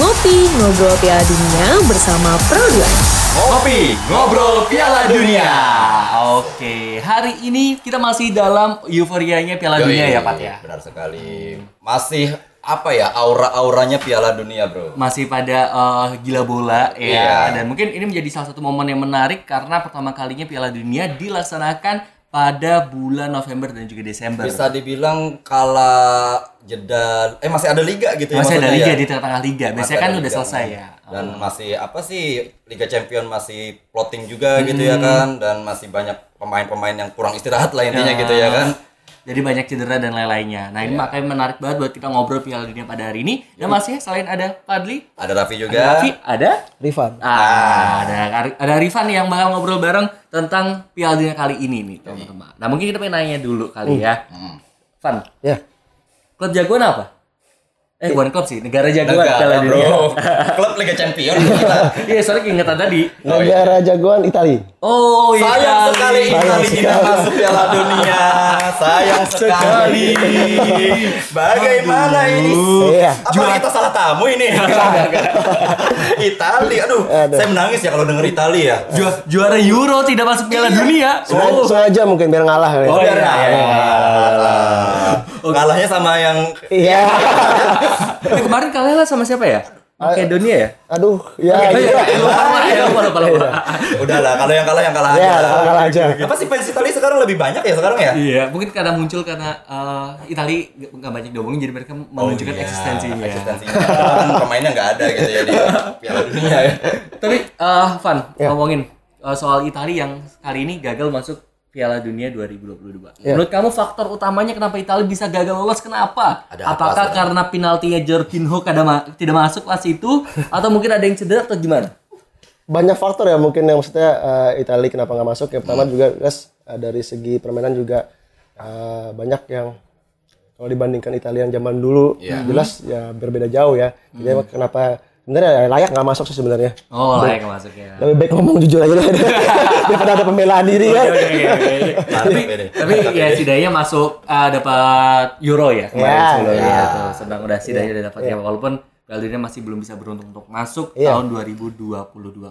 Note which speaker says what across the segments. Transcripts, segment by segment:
Speaker 1: Ngopi Ngobrol Piala Dunia bersama Pro2.
Speaker 2: Ngopi, ngobrol Piala Dunia. Oke, hari ini kita masih dalam euforianya Piala Dunia
Speaker 3: Yoi,
Speaker 2: ya, Pat ya.
Speaker 3: Benar sekali. Masih apa ya aura-auranya Piala Dunia, Bro?
Speaker 2: Masih pada eh, gila bola ya.
Speaker 3: Iya.
Speaker 2: Dan mungkin ini menjadi salah satu momen yang menarik karena pertama kalinya Piala Dunia dilaksanakan pada bulan November dan juga Desember.
Speaker 3: Bisa dibilang kala jeda eh masih ada liga gitu ya
Speaker 2: masih ada liga
Speaker 3: ya?
Speaker 2: di tengah-tengah liga.
Speaker 3: Masih
Speaker 2: Biasanya kan udah
Speaker 3: liga.
Speaker 2: selesai ya.
Speaker 3: Dan masih apa sih Liga Champion masih plotting juga gitu
Speaker 2: Hmm.
Speaker 3: ya kan dan masih banyak pemain-pemain yang kurang istirahat lah intinya
Speaker 2: Ya.
Speaker 3: gitu ya kan.
Speaker 2: Jadi banyak cedera dan lain-lainnya. Nah ini
Speaker 3: Iya.
Speaker 2: makanya menarik banget buat kita ngobrol Piala Dunia pada hari ini. Dan masih selain ada Fadli,
Speaker 3: Ada Raffi
Speaker 2: ada
Speaker 3: juga.
Speaker 2: Raffi, ada
Speaker 4: Rifan.
Speaker 2: Ah, ada ada Rifan yang bakal ngobrol bareng tentang Piala Dunia kali ini nih, teman-teman. Nah, mungkin kita pengen nanya dulu kali ya.
Speaker 3: Hmm.
Speaker 2: Van,
Speaker 4: Ya.
Speaker 2: klub jagoan apa? Eh, bukan klub sih, negara jagoan
Speaker 3: Negara,
Speaker 2: Dunia.
Speaker 3: bro. Klub Liga Champion kita.
Speaker 2: Iya, soalnya keingetan tadi.
Speaker 4: Negara jagoan Itali.
Speaker 2: Oh, iya.
Speaker 3: Sayang sekali
Speaker 4: Sayang
Speaker 3: Itali tidak
Speaker 4: sekali.
Speaker 3: masuk Piala Dunia. Sayang sekali. Bagaimana ini?
Speaker 4: Iya.
Speaker 3: Apa kita salah tamu ini? Itali, aduh,
Speaker 4: Aduh.
Speaker 3: saya menangis ya kalau denger Itali ya.
Speaker 2: Ju- juara Euro tidak masuk Piala Dunia.
Speaker 4: Sengaja,
Speaker 2: Oh.
Speaker 4: sengaja mungkin biar ngalah. ya.
Speaker 2: Oh,
Speaker 3: Biar
Speaker 2: iya,
Speaker 3: ngalah.
Speaker 2: Iya,
Speaker 3: Kalahnya sama yang
Speaker 4: Iya.
Speaker 2: Eh, kemarin kalah sama siapa ya? Makedonia ya?
Speaker 4: Aduh, ya.
Speaker 2: Oh,
Speaker 4: iya.
Speaker 2: iya, lupa, ya, lupa, lupa, lupa.
Speaker 3: udahlah, kalau yang kalah yang kalah
Speaker 4: Ya,
Speaker 3: aja.
Speaker 4: kalah aja.
Speaker 3: Apa sih fans Itali sekarang lebih banyak ya sekarang ya?
Speaker 2: Iya, mungkin karena muncul karena eh, Itali nggak banyak diomongin jadi mereka menunjukkan
Speaker 3: iya,
Speaker 2: eksistensinya.
Speaker 3: Eksistensinya. Pemainnya nggak ada gitu ya di Piala Dunia ya.
Speaker 2: Tapi eh Van,
Speaker 4: Ya.
Speaker 2: ngomongin eh, soal Itali yang kali ini gagal masuk Piala Dunia 2022.
Speaker 4: Ya.
Speaker 2: Menurut kamu faktor utamanya kenapa Italia bisa gagal lolos kenapa?
Speaker 3: Ada apa
Speaker 2: Apakah
Speaker 3: sebenarnya?
Speaker 2: karena penaltinya Jorginho kada ma- tidak masuk pas itu atau mungkin ada yang cedera atau gimana?
Speaker 4: Banyak faktor ya mungkin yang maksudnya eh, Itali kenapa nggak masuk. Yang pertama juga guys eh, dari segi permainan juga eh, banyak yang kalau dibandingkan Italia yang zaman dulu
Speaker 3: Iya.
Speaker 4: jelas ya berbeda jauh ya. Jadi kenapa sebenarnya ya layak nggak masuk sih sebenarnya.
Speaker 2: Oh, layak masuk ya.
Speaker 4: Lebih baik ngomong jujur aja deh. daripada ada pembelaan diri kan.
Speaker 2: Oke, oke, oke, tapi tapi ya setidaknya masuk eh, dapat Euro ya kemarin
Speaker 4: Ya,
Speaker 2: sebelumnya
Speaker 3: ya.
Speaker 2: tuh senang udah setidaknya udah dapat ya walaupun Piala Dunia masih belum bisa beruntung untuk masuk
Speaker 4: Iya.
Speaker 2: tahun 2022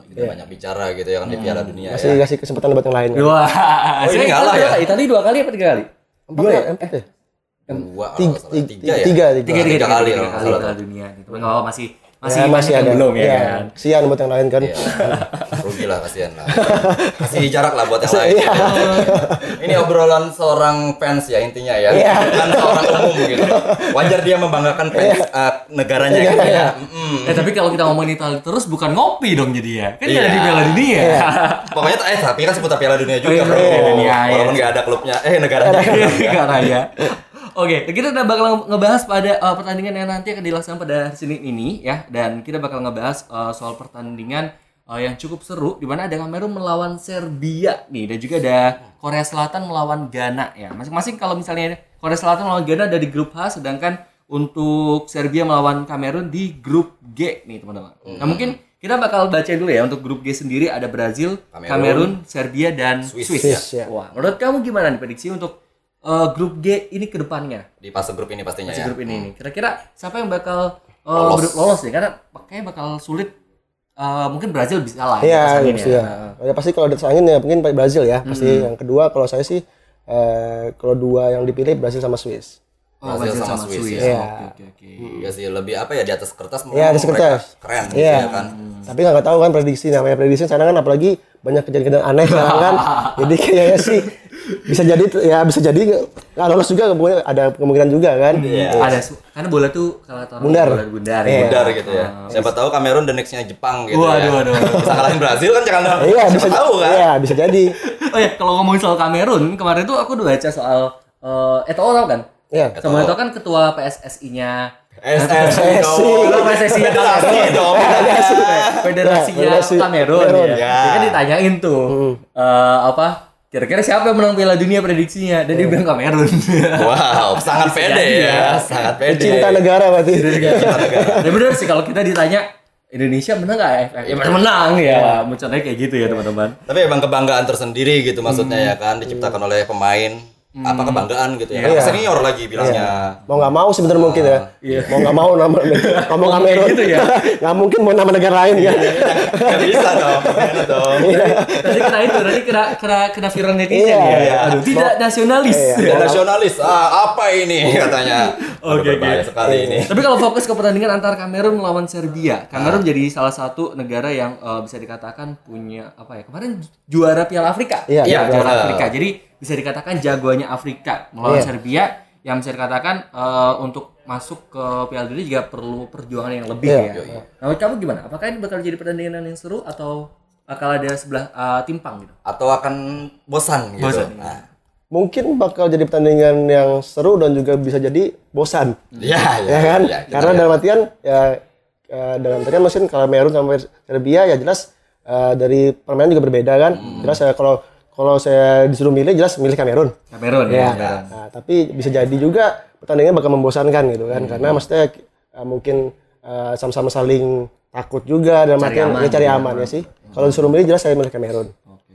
Speaker 2: gitu.
Speaker 3: Kita banyak bicara gitu ya kan di Piala Dunia
Speaker 4: Masih
Speaker 3: ya.
Speaker 4: kasih kesempatan buat yang lain. kan.
Speaker 2: Wah,
Speaker 3: Oh, ini
Speaker 2: Italia-
Speaker 3: ya?
Speaker 2: Italia dua kali apa tiga kali?
Speaker 4: Empat ya? Empat ya?
Speaker 3: Dua,
Speaker 4: Tiga,
Speaker 3: kalau salah.
Speaker 4: tiga,
Speaker 3: ya?
Speaker 4: tiga,
Speaker 2: Tiga, tiga,
Speaker 3: Tiga
Speaker 2: tiga,
Speaker 3: kali,
Speaker 2: tiga
Speaker 3: kalau
Speaker 2: kali
Speaker 3: salah.
Speaker 2: Piala Dunia. Tapi nggak apa masih masih
Speaker 4: Ya,
Speaker 2: masih yang belum ya
Speaker 4: Iya.
Speaker 2: kan.
Speaker 4: Sian buat yang lain kan.
Speaker 3: Iya. Rugi lah kasihan lah. Kasih jarak lah buat yang lain.
Speaker 4: Iya.
Speaker 3: Ini obrolan seorang fans ya intinya ya.
Speaker 4: Iya.
Speaker 3: Bukan seorang umum gitu. Wajar dia membanggakan fans eh, negaranya gitu ya. Mm-mm.
Speaker 2: Eh tapi kalau kita ngomongin Italia terus bukan ngopi dong jadi ya. Kan
Speaker 3: Iya.
Speaker 2: jadi Piala Dunia.
Speaker 3: Pokoknya eh tapi kan seputar Piala Dunia juga
Speaker 2: Oh, iya,
Speaker 3: bro.
Speaker 2: Piala Dunia, iya.
Speaker 3: Walaupun nggak ada klubnya, eh negaranya.
Speaker 2: Nggak Oke, kita udah bakal ngebahas pada uh, pertandingan yang nanti akan dilaksanakan pada hari Senin ini ya dan kita bakal ngebahas uh, soal pertandingan uh, yang cukup seru di mana ada Kamerun melawan Serbia nih dan juga ada Korea Selatan melawan Ghana ya. Masing-masing kalau misalnya Korea Selatan melawan Ghana ada di grup H sedangkan untuk Serbia melawan Kamerun di grup G nih teman-teman. Nah, mungkin kita bakal baca dulu ya untuk grup G sendiri ada Brazil,
Speaker 3: Kamerun,
Speaker 2: Kamerun, Serbia dan
Speaker 3: Swiss.
Speaker 2: Swiss.
Speaker 4: Swiss, ya.
Speaker 2: Wah, menurut kamu gimana nih prediksi untuk uh, grup G ini ke depannya?
Speaker 3: Di fase grup ini pastinya
Speaker 2: Masih
Speaker 3: ya.
Speaker 2: grup ini nih. Kira-kira siapa yang bakal uh,
Speaker 3: Lolos.
Speaker 2: lolos nih? Karena kayaknya bakal sulit. Uh, mungkin Brazil bisa lah.
Speaker 4: Iya,
Speaker 2: pasangin
Speaker 4: pasti ya. Ya pasti kalau disangin ya mungkin Brazil ya. Pasti
Speaker 2: Hmm.
Speaker 4: yang kedua kalau saya sih eh, kalau dua yang dipilih Brazil sama Swiss.
Speaker 2: Oh,
Speaker 3: Brazil
Speaker 2: Brazil
Speaker 3: sama
Speaker 2: sama
Speaker 3: Swiss,
Speaker 2: Swiss.
Speaker 4: ya.
Speaker 2: Oke, oke, oke.
Speaker 3: Ya sih lebih apa ya di atas kertas
Speaker 4: Iya, di atas kertas.
Speaker 3: Keren gitu
Speaker 4: Iya.
Speaker 3: ya kan.
Speaker 4: Tapi nggak tahu kan prediksi namanya prediksi sekarang kan apalagi banyak kejadian-kejadian aneh sekarang kan. jadi kayaknya sih bisa jadi ya bisa jadi nggak lolos juga ada kemungkinan juga kan.
Speaker 3: Iya.
Speaker 2: Ada su- karena bola tuh kalau orang
Speaker 4: Bundar.
Speaker 2: bola bundar. Ya.
Speaker 3: Bundar gitu ya. Siapa tahu Kamerun the next-nya Jepang gitu
Speaker 2: Waduh,
Speaker 3: ya.
Speaker 2: waduh, waduh.
Speaker 3: Bisa kalahin Brazil kan jangan
Speaker 4: Iya bisa
Speaker 3: tahu kan.
Speaker 4: Iya bisa jadi.
Speaker 2: Oh ya, kalau ngomongin soal Kamerun, kemarin tuh aku udah baca soal uh, Eto'o tau kan?
Speaker 4: Iya.
Speaker 2: Sama Eto'o kan ketua PSSI-nya
Speaker 3: SSI dong.
Speaker 2: PSSI
Speaker 3: Federasi dong.
Speaker 2: Federasinya
Speaker 4: Federasi
Speaker 2: Kamerun ya. Dia kan ditanyain tuh eh, apa kira-kira siapa yang menang Piala Dunia prediksinya dan dia bilang Kamerun.
Speaker 3: Wow, sangat pede
Speaker 2: jadi
Speaker 3: ya.
Speaker 2: ya.
Speaker 3: Sangat pede.
Speaker 4: Cinta negara berarti.
Speaker 2: ya bener sih kalau kita ditanya Indonesia menang nggak AFF? Ya pasti menang ya. Munculnya kayak gitu ya teman-teman.
Speaker 3: Tapi emang kebanggaan tersendiri gitu maksudnya ya kan diciptakan oleh pemain apa kebanggaan gitu ya.
Speaker 4: Iya.
Speaker 3: Senior lagi bilangnya.
Speaker 4: mau nggak mau sebenarnya mungkin ya mau nggak mau nama ngomong Kamerun
Speaker 2: gitu ya.
Speaker 4: nggak mungkin mau nama negara lain kan
Speaker 3: Gak bisa dong. Dong.
Speaker 2: Tadi kena itu, tadi kena kena kena viral netizen
Speaker 4: Iya,
Speaker 2: ya.
Speaker 4: iya.
Speaker 2: Aduh, tidak nasionalis.
Speaker 3: Nasionalis. Ah, apa ini katanya.
Speaker 2: Oke, oke.
Speaker 3: sekali ini.
Speaker 2: Tapi kalau fokus ke pertandingan antara Kamerun melawan Serbia, Kamerun jadi salah satu negara yang eh, bisa dikatakan punya apa ya? Kemarin juara Piala Afrika.
Speaker 4: Iya,
Speaker 2: Iya,
Speaker 3: iya.
Speaker 2: juara
Speaker 3: Iya.
Speaker 2: Afrika. Jadi bisa dikatakan jagoannya Afrika melawan
Speaker 4: Iya.
Speaker 2: Serbia yang bisa dikatakan eh, untuk masuk ke Piala Dunia juga perlu perjuangan yang lebih
Speaker 4: Iya.
Speaker 2: ya. Nah, menurut kamu gimana? Apakah ini bakal jadi pertandingan yang seru atau bakal ada sebelah eh, timpang gitu?
Speaker 3: Atau akan bosan gitu.
Speaker 2: Bosan.
Speaker 3: Nah,
Speaker 4: mungkin bakal jadi pertandingan yang seru dan juga bisa jadi bosan
Speaker 3: ya, ya,
Speaker 4: ya kan
Speaker 3: ya, kita
Speaker 4: karena dalam artian ya eh, dalam artian mesin kalau Kamerun sama Serbia ya jelas eh, dari permainan juga berbeda kan
Speaker 3: Hmm.
Speaker 4: jelas saya kalau kalau saya disuruh milih jelas milih Kamerun.
Speaker 2: Kamerun ya.
Speaker 4: ya
Speaker 2: Kamerun.
Speaker 4: Nah, tapi bisa jadi juga pertandingan bakal membosankan gitu kan karena maksudnya eh, mungkin eh, sama-sama saling takut juga dalam
Speaker 2: Cari
Speaker 4: artian
Speaker 2: aman,
Speaker 4: ya. cari
Speaker 2: cari
Speaker 4: aman ya sih. Kalau disuruh milih jelas saya milih Kamerun.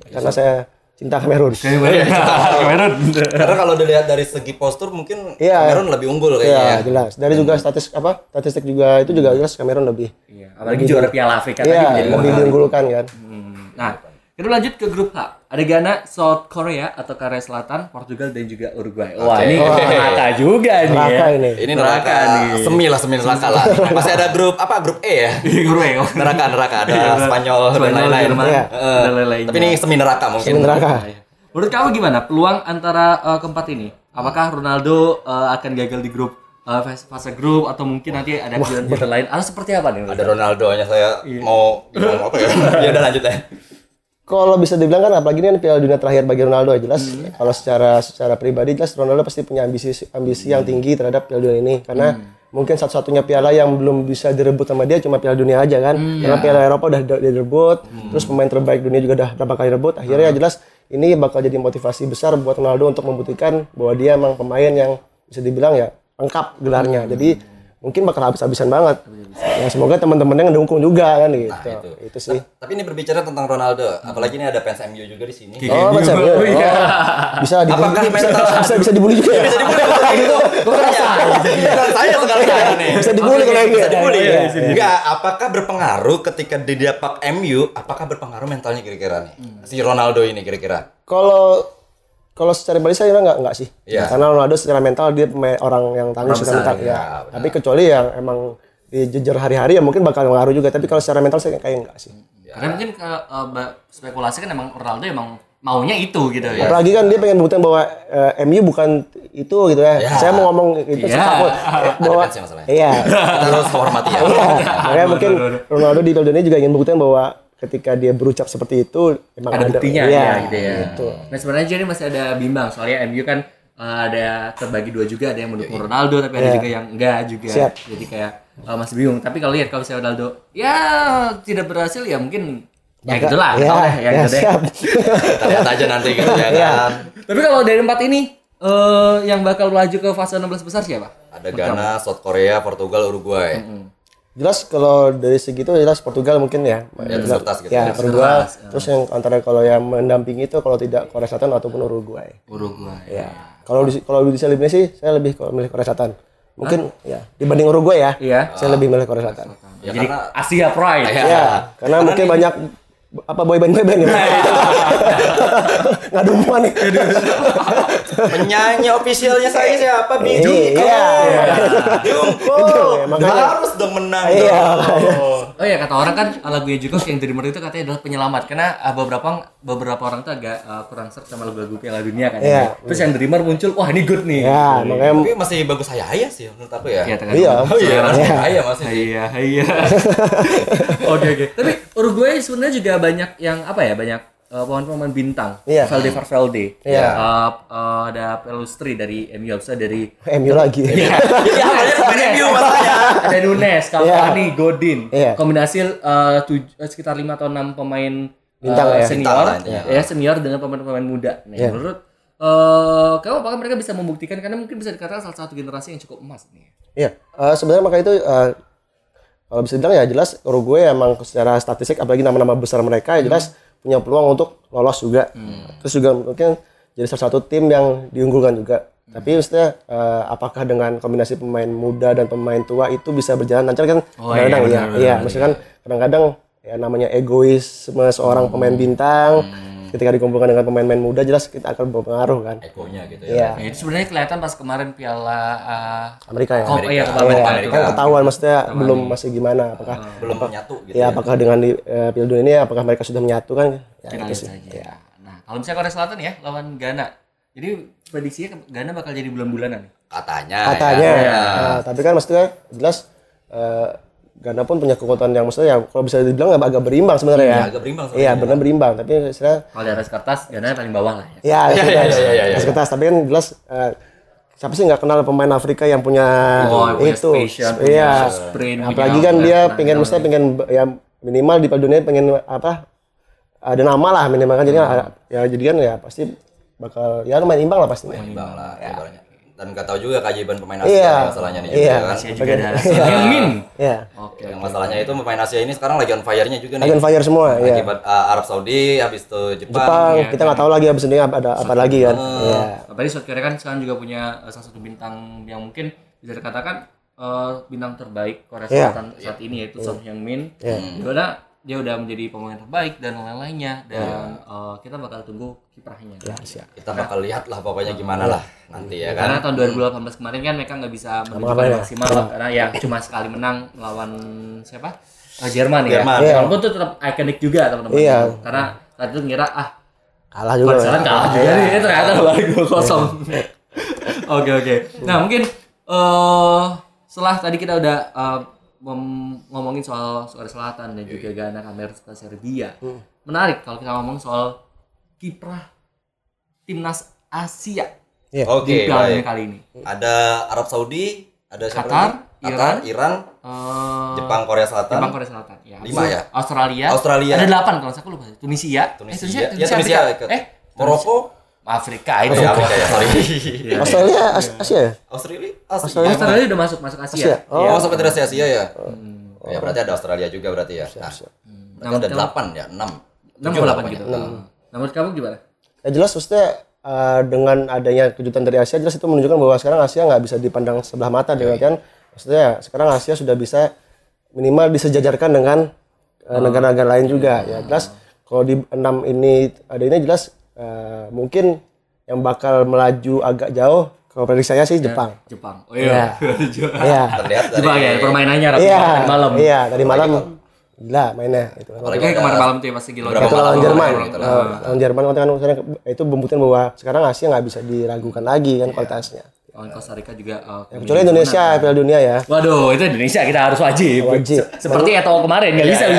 Speaker 4: Karena saya cinta Kamerun.
Speaker 2: Kamerun.
Speaker 3: Karena kalau dilihat dari segi postur mungkin
Speaker 4: Iya.
Speaker 3: Kamerun lebih unggul
Speaker 4: ya.
Speaker 3: kayaknya.
Speaker 4: jelas. Dari juga statistik apa statistik juga itu juga jelas Kamerun lebih
Speaker 2: Iya, apalagi juara Piala Afrika tadi
Speaker 4: Iya,
Speaker 2: menjadi
Speaker 4: lebih diunggulkan kan.
Speaker 2: Hmm, Nah, kita lanjut ke grup H. Ada Ghana, South Korea atau Korea Selatan, Portugal dan juga Uruguay. Wah, ini
Speaker 3: Wah.
Speaker 2: neraka juga nih
Speaker 4: Neraka
Speaker 2: ya.
Speaker 4: ini.
Speaker 3: Ini neraka, semi lah, semi neraka lah. Masih ada grup apa? Grup E ya?
Speaker 2: Uruguay. oh.
Speaker 3: Neraka, neraka ada Spanyol dan
Speaker 2: Spanyol,
Speaker 3: lain-lain.
Speaker 2: Jerman,
Speaker 4: Iya.
Speaker 3: Eh,
Speaker 2: dan lain-lainnya.
Speaker 3: Tapi ini semi neraka mungkin.
Speaker 4: Semi neraka.
Speaker 2: Menurut kamu gimana peluang antara eh, keempat ini? Apakah Ronaldo eh, akan gagal di grup eh, fase, fase grup atau mungkin nanti ada kejuaraan lain atau seperti apa nih?
Speaker 3: Ada Ronaldo-nya saya
Speaker 2: Iya.
Speaker 3: mau ngomong apa ya? ya udah lanjut ya.
Speaker 4: Kalau bisa dibilang kan apalagi ini kan Piala Dunia terakhir bagi Ronaldo ya jelas.
Speaker 2: Hmm.
Speaker 4: Kalau secara secara pribadi jelas Ronaldo pasti punya ambisi ambisi yang tinggi terhadap Piala Dunia ini karena
Speaker 2: Hmm.
Speaker 4: mungkin satu-satunya piala yang belum bisa direbut sama dia cuma Piala Dunia aja kan.
Speaker 2: Hmm,
Speaker 4: Karena
Speaker 2: ya.
Speaker 4: Piala Eropa udah direbut, terus pemain terbaik dunia juga udah berapa kali rebut. Akhirnya ya
Speaker 2: Hmm.
Speaker 4: jelas ini bakal jadi motivasi besar buat Ronaldo untuk membuktikan bahwa dia emang pemain yang bisa dibilang ya lengkap
Speaker 2: Hmm.
Speaker 4: gelarnya. Jadi mungkin bakal habis-habisan banget. Ya semoga teman-temannya ngedukung juga kan gitu.
Speaker 3: Nah, itu.
Speaker 4: itu sih.
Speaker 3: Tapi ini berbicara tentang Ronaldo, apalagi ini ada fans MU juga di sini.
Speaker 4: Oh, macam ya.
Speaker 2: Oh, iya.
Speaker 4: Bisa dibully,
Speaker 3: Apakah
Speaker 4: bisa,
Speaker 3: mental-
Speaker 4: bisa, bisa dibully juga ya?
Speaker 3: Bisa dibully kalau gitu. Giliran saya ya nih.
Speaker 4: Bisa dibully kalau kayak
Speaker 3: Bisa
Speaker 4: gitu.
Speaker 3: dibully
Speaker 2: Iya,
Speaker 3: ya.
Speaker 2: iya, iya.
Speaker 3: Enggak, apakah berpengaruh ketika didapak MU, apakah berpengaruh mentalnya kira-kira nih? Si Ronaldo ini kira-kira.
Speaker 4: Kalau kalau secara pribadi saya enggak enggak sih.
Speaker 3: Iya.
Speaker 4: Karena Ronaldo secara mental dia pemain orang yang tangguh secara mental
Speaker 3: ya,
Speaker 4: ya.
Speaker 3: benar.
Speaker 4: Tapi kecuali yang emang di jejer hari-hari ya mungkin bakal mengaruh juga. Tapi kalau secara mental saya kayak enggak sih.
Speaker 2: Karena mungkin ke, eh, ba- spekulasi kan emang Ronaldo emang maunya itu gitu ya.
Speaker 4: Apalagi kan dia pengen buktiin bahwa eh, MU bukan itu gitu ya.
Speaker 3: Ya.
Speaker 4: Saya mau ngomong itu
Speaker 2: Ya.
Speaker 4: bola. Eh, bahwa
Speaker 3: ya
Speaker 4: iya.
Speaker 3: Kita harus hormati ya.
Speaker 4: Iya. Makanya mungkin Ronaldo di Piala Dunia juga ingin buktiin bahwa ketika dia berucap seperti itu emang
Speaker 2: ada buktinya
Speaker 4: Iya,
Speaker 2: ya gitu ya.
Speaker 4: gitu.
Speaker 2: Nah sebenarnya jadi masih ada bimbang soalnya MU kan uh, ada terbagi dua juga ada yang mendukung Ronaldo tapi ada
Speaker 4: Iya.
Speaker 2: juga yang enggak juga.
Speaker 4: Siap.
Speaker 2: Jadi kayak uh, masih bingung. Tapi kalau lihat kalau misalnya Ronaldo ya tidak berhasil ya mungkin ya gitu lah.
Speaker 4: Ya,
Speaker 2: Tahu deh, ya,
Speaker 4: ya,
Speaker 2: gitu deh.
Speaker 4: siap.
Speaker 3: Kita lihat aja nanti gitu ya
Speaker 4: Iya.
Speaker 3: kan.
Speaker 2: Tapi kalau dari empat ini eh yang bakal melaju ke fase 16 besar siapa?
Speaker 3: Ada Ghana, South Korea, Portugal, Uruguay.
Speaker 4: Jelas kalau dari segi itu jelas Portugal mungkin ya.
Speaker 3: Ya, kertas gitu.
Speaker 4: Ya,
Speaker 3: Ya,
Speaker 4: Portugal. Terus yang antara kalau yang mendampingi itu kalau tidak Korea Selatan ataupun Uruguay.
Speaker 2: Uruguay.
Speaker 4: Ya. Kalau di kalau bisa lebih sih saya lebih kalau milih Korea Selatan. Mungkin ya dibanding Uruguay ya.
Speaker 2: Iya.
Speaker 4: Saya lebih milih Korea Selatan.
Speaker 3: Ya,
Speaker 2: Jadi
Speaker 3: karena-
Speaker 2: Asia Pride.
Speaker 3: Ya.
Speaker 4: Ya, karena mungkin banyak apa boyband boyband ya. Ngadu semua nih.
Speaker 3: Penyanyi ofisialnya saya siapa? Biju.
Speaker 4: Iya. Iya, makanya-
Speaker 3: Harus dong menang.
Speaker 4: Iya.
Speaker 2: Oh ya kata orang kan lagunya Jungkook yang Dreamer itu katanya adalah penyelamat karena uh, beberapa beberapa orang tuh agak uh, kurang serta sama lagu-lagu Piala Dunia kan.
Speaker 4: Iya.
Speaker 2: Terus yang Dreamer muncul, wah ini good nih.
Speaker 4: Ya, makanya
Speaker 3: Tapi masih bagus saya ya sih menurut aku ya.
Speaker 2: Iya,
Speaker 4: Iya.
Speaker 3: Oh iya, masih saya masih.
Speaker 2: Iya, iya. Oke, oke. Tapi Uruguay sebenarnya juga banyak yang apa ya? Banyak uh, pemain-pemain bintang.
Speaker 4: Iya.
Speaker 2: Valde Valverde.
Speaker 4: Iya.
Speaker 2: Uh, uh, ada Pelustri dari MU, bisa dari
Speaker 4: MU lagi.
Speaker 3: Iya, awalnya pemain MU masalahnya.
Speaker 2: ada Nunes, Cavani, Godin.
Speaker 4: Iya.
Speaker 2: Kombinasi uh, tuj- uh, sekitar 5 atau 6 pemain
Speaker 4: Bintang
Speaker 2: uh,
Speaker 4: ya.
Speaker 2: senior,
Speaker 3: Bintang intinya.
Speaker 2: ya senior dengan pemain-pemain muda. Nah,
Speaker 4: Iya.
Speaker 2: menurut uh, kamu apakah mereka bisa membuktikan karena mungkin bisa dikatakan salah satu generasi yang cukup emas nih.
Speaker 4: Iya, eh, sebenarnya maka itu eh, kalau bisa dibilang ya jelas Uruguay emang secara statistik apalagi nama-nama besar mereka ya jelas punya peluang untuk lolos juga. Terus juga mungkin jadi salah satu tim yang diunggulkan juga. Tapi maksudnya eh, apakah dengan kombinasi pemain muda dan pemain tua itu bisa berjalan lancar kan?
Speaker 2: Oh, iya,
Speaker 4: kadang-kadang iya,
Speaker 2: benar,
Speaker 4: iya. Maksudnya kan kadang-kadang ya namanya egoisme seorang pemain bintang ketika dikumpulkan dengan pemain-pemain muda jelas kita akan berpengaruh kan.
Speaker 3: Ekonya gitu
Speaker 4: Iya.
Speaker 3: ya.
Speaker 2: Ya, itu sebenarnya kelihatan pas kemarin Piala uh,
Speaker 4: Amerika ya.
Speaker 2: Kop- iya,
Speaker 4: Iya,
Speaker 2: Amerika.
Speaker 3: Amerika.
Speaker 4: kan ketahuan maksudnya belum masih gimana apakah
Speaker 3: Belum menyatu gitu.
Speaker 4: ya apakah dengan di eh, Piala Dunia ini apakah mereka sudah menyatu kan? Ya,
Speaker 2: kita
Speaker 4: itu
Speaker 2: lihat
Speaker 4: sih.
Speaker 2: saja. Nah, kalau misalnya Korea Selatan ya lawan Ghana. Jadi prediksinya Ghana bakal jadi bulan-bulanan.
Speaker 3: Katanya.
Speaker 4: katanya
Speaker 3: ya.
Speaker 4: Nah, tapi kan maksudnya jelas eh, Ghana pun punya kekuatan yang maksudnya ya kalau bisa dibilang agak agak berimbang sebenarnya ya.
Speaker 3: Iya, agak berimbang
Speaker 4: iya benar berimbang tapi istilah
Speaker 2: Kalau di atas kertas Ghana paling bawah lah ya.
Speaker 4: ya
Speaker 3: Iya, iya, iya, iya, iya.
Speaker 4: kertas tapi kan jelas eh, siapa sih nggak kenal pemain Afrika yang punya
Speaker 2: Oh,
Speaker 4: itu?
Speaker 2: punya
Speaker 4: iya.
Speaker 2: sprint,
Speaker 4: apalagi kan dia pengen mesti pengen ya minimal di Dunia pengen apa ada nama lah minimal kan. Jadi kan, ya jadi kan ya pasti bakal ya lumayan imbang lah pasti.
Speaker 3: Imbang lah ibaratnya. Dan nggak tahu juga keajaiban pemain Asia
Speaker 4: Iya.
Speaker 3: nih masalahnya nih juga
Speaker 4: Iya.
Speaker 3: kan.
Speaker 2: Asia juga ada Yang Min.
Speaker 4: ya
Speaker 2: Oke.
Speaker 3: Yang masalahnya itu pemain Asia ini sekarang lagi on fire-nya juga nih.
Speaker 4: lagi on fire semua ya
Speaker 3: Akibat uh, Arab Saudi, habis itu Jepang.
Speaker 4: Jepang kita nggak tahu lagi abis ini ada apa lagi kan Iya.
Speaker 2: Apalagi South Korea kan sekarang juga punya uh, salah satu bintang yang mungkin bisa dikatakan uh, bintang terbaik Korea
Speaker 4: Iya.
Speaker 2: Selatan saat ini yaitu Son Heung Min. Di mana dia udah menjadi pemain terbaik dan lain-lainnya dan uh, kita bakal tunggu kiprahnya.
Speaker 4: Ya, siap.
Speaker 3: Kita bakal lihat lah pokoknya gimana lah nanti ya kan.
Speaker 2: Karena tahun 2018 kemarin kan mereka nggak bisa menunjukkan
Speaker 4: ya?
Speaker 2: maksimal lah, karena ya cuma sekali menang melawan siapa? Uh, Jerman ya.
Speaker 3: Jerman.
Speaker 4: Iya.
Speaker 2: Walaupun itu tetap ikonik juga teman-teman.
Speaker 4: Iya.
Speaker 2: Karena saat itu ngira ah
Speaker 4: kalah juga ya.
Speaker 2: kalah juga nih, ternyata balik gol kosong. Oke oke. Nah mungkin eh setelah tadi kita udah eh, ngomongin soal Korea Selatan dan juga Ghana, Kamerun, serta Serbia. Menarik kalau kita ngomong soal kiprah timnas Asia
Speaker 4: Iya.
Speaker 3: Oke,
Speaker 2: di Piala kali ini.
Speaker 3: Ada Arab Saudi, ada siapa
Speaker 2: Qatar,
Speaker 3: lagi? Qatar, Iran,
Speaker 2: Eh,
Speaker 3: Jepang, Korea Selatan.
Speaker 2: Jepang, Korea Selatan. Ya.
Speaker 3: Lima ya?
Speaker 2: Australia.
Speaker 3: Australia.
Speaker 2: Ada delapan kalau saya lupa. Tunisia.
Speaker 3: Tunisia.
Speaker 2: Eh,
Speaker 3: Ya, Tunisia
Speaker 2: Afrika.
Speaker 3: ikut.
Speaker 2: Eh,
Speaker 3: Moroko.
Speaker 2: Afrika
Speaker 3: Oh,
Speaker 2: itu.
Speaker 3: ya, Afrika ya, sorry.
Speaker 4: Australia As- Asia ya
Speaker 3: Australia? Asia.
Speaker 4: Australia.
Speaker 2: Australia udah masuk masuk Asia.
Speaker 4: Asia.
Speaker 3: Oh,
Speaker 2: Iya.
Speaker 3: masuk Federasi Asia ya? Oh, ya berarti ada Australia juga berarti ya. Nah, berarti ada delapan ya, enam.
Speaker 2: enam delapan gitu. Nah, menurut kamu gimana?
Speaker 4: ya jelas maksudnya eh, dengan adanya kejutan dari Asia jelas itu menunjukkan bahwa sekarang Asia nggak bisa dipandang sebelah mata dengan kan maksudnya sekarang Asia sudah bisa minimal disejajarkan dengan eh, negara-negara lain juga ya jelas kalau di enam ini ada ini jelas eh, mungkin yang bakal melaju agak jauh kalau prediksi saya sih Jepang
Speaker 2: Jepang. Oh iya.
Speaker 4: Iya.
Speaker 3: Terlihat dari
Speaker 2: Jepang ya, permainannya rapi
Speaker 4: Iya.
Speaker 2: tadi malam.
Speaker 4: Iya, tadi malam gila mainnya itu.
Speaker 3: Apalagi
Speaker 2: kemarin malam tuh ya pas lagi
Speaker 3: beberapa
Speaker 2: lawan
Speaker 4: Itu lawan Jerman.
Speaker 3: lah.
Speaker 4: Nah, lawan Jerman kan maksudnya itu membuktikan bahwa sekarang Asia nggak bisa diragukan lagi kan kualitasnya.
Speaker 2: lawan Costa Rica juga uh,
Speaker 4: Kecuali Indonesia Piala Dunia ya.
Speaker 2: Waduh, itu Indonesia kita harus wajib.
Speaker 4: Wajib.
Speaker 2: Se- Seperti Eto kemarin nggak bisa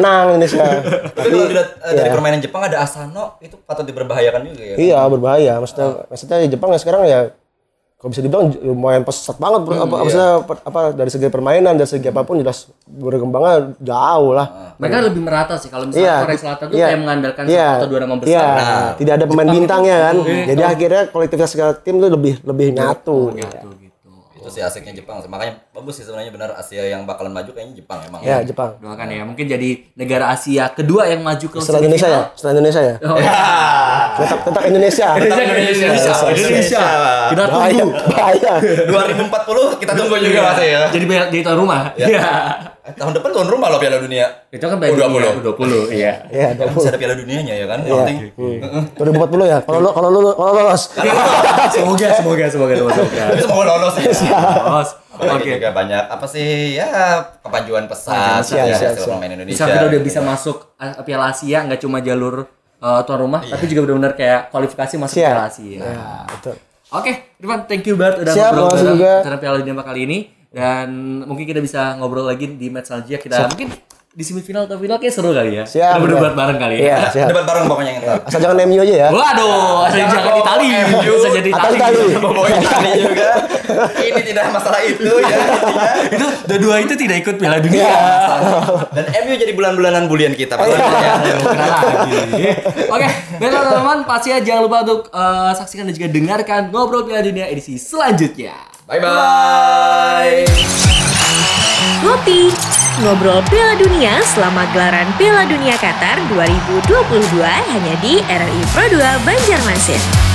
Speaker 4: Menang Indonesia.
Speaker 3: Tapi kalau dilihat eh, dari permainan Jepang ada Asano itu patut diberbahayakan juga ya.
Speaker 4: iya berbahaya. Maksudnya maksudnya Jepang ya sekarang ya kalau bisa dibilang lumayan pesat banget bro. apa, maksudnya per- apa dari segi permainan dari segi apa pun jelas berkembangnya jauh lah.
Speaker 2: Mereka lebih merata sih kalau misalnya
Speaker 4: Iya.
Speaker 2: Korea Selatan tuh
Speaker 4: Iya.
Speaker 2: kayak mengandalkan
Speaker 4: Iya.
Speaker 2: satu atau dua nama besar.
Speaker 4: Iya,
Speaker 3: Nah,
Speaker 4: tidak ada pemain bintangnya kan. Jadi akhirnya kolektivitas segala tim tuh lebih lebih nyatu.
Speaker 2: Gitu gitu.
Speaker 3: Sih asiknya Jepang. Makanya bagus sih sebenarnya benar Asia yang bakalan maju kayaknya Jepang emang.
Speaker 4: Ya, Jepang.
Speaker 2: Doakan ya, mungkin jadi negara Asia kedua yang maju ke
Speaker 4: Setelah Indonesia ya? Setelah Indonesia ya?
Speaker 2: Oh,
Speaker 4: Tetap tetap Indonesia.
Speaker 2: Indonesia, Indonesia, Indonesia, Indonesia. Kita tunggu.
Speaker 4: bahaya.
Speaker 3: 2040 kita tunggu juga masih ya.
Speaker 2: Jadi di tuan rumah. Iya.
Speaker 3: Eh, Tahun depan tuan rumah loh Piala Dunia.
Speaker 2: Itu kan bayar
Speaker 3: U20.
Speaker 2: dunia, 20, iya.
Speaker 4: Iya,
Speaker 3: Ya, ada Piala Dunianya ya kan. Yang penting
Speaker 4: 2040 ya. Kalau lo kalau lo kalau lolos.
Speaker 2: semoga, semoga, semoga, semoga.
Speaker 3: Semoga lolos ya. Apalagi
Speaker 2: Oke.
Speaker 3: juga banyak apa sih ya kepajuan pesat
Speaker 4: Siap,
Speaker 3: ya,
Speaker 4: siap,
Speaker 3: hasil
Speaker 4: siap.
Speaker 3: pemain Indonesia.
Speaker 2: Bisa kita udah bisa masuk uh, Piala Asia nggak cuma jalur uh, tuan rumah, tapi juga benar-benar kayak kualifikasi masuk
Speaker 4: Siap.
Speaker 2: Piala Asia.
Speaker 4: Ya, betul.
Speaker 2: Oke, Irfan, thank you banget udah
Speaker 4: Siap,
Speaker 2: ngobrol
Speaker 4: juga.
Speaker 2: acara Piala Dunia kali ini dan mungkin kita bisa ngobrol lagi di match selanjutnya. Kita mungkin di semifinal atau final kayak seru kali ya.
Speaker 4: Siap,
Speaker 2: Kita berdebat bareng kali ya.
Speaker 4: Iya, siap.
Speaker 3: Debat bareng pokoknya yang.
Speaker 4: Asal jangan MU aja ya.
Speaker 2: Waduh, asal
Speaker 3: Jangan
Speaker 2: jangan Itali. Bisa jadi Itali.
Speaker 4: Itali.
Speaker 3: Bawa Itali juga. Ini tidak masalah itu ya.
Speaker 2: itu dua-dua itu tidak ikut Piala Dunia.
Speaker 3: Dan MU jadi bulan-bulanan bulian kita.
Speaker 2: Kena lagi. Oke, baiklah teman-teman, pasti ya jangan lupa untuk eh, saksikan dan juga dengarkan ngobrol Piala Dunia edisi selanjutnya.
Speaker 3: Bye bye.
Speaker 1: Ngopi ngobrol Piala Dunia selama gelaran Piala Dunia Qatar 2022 hanya di RRI Pro 2 Banjarmasin.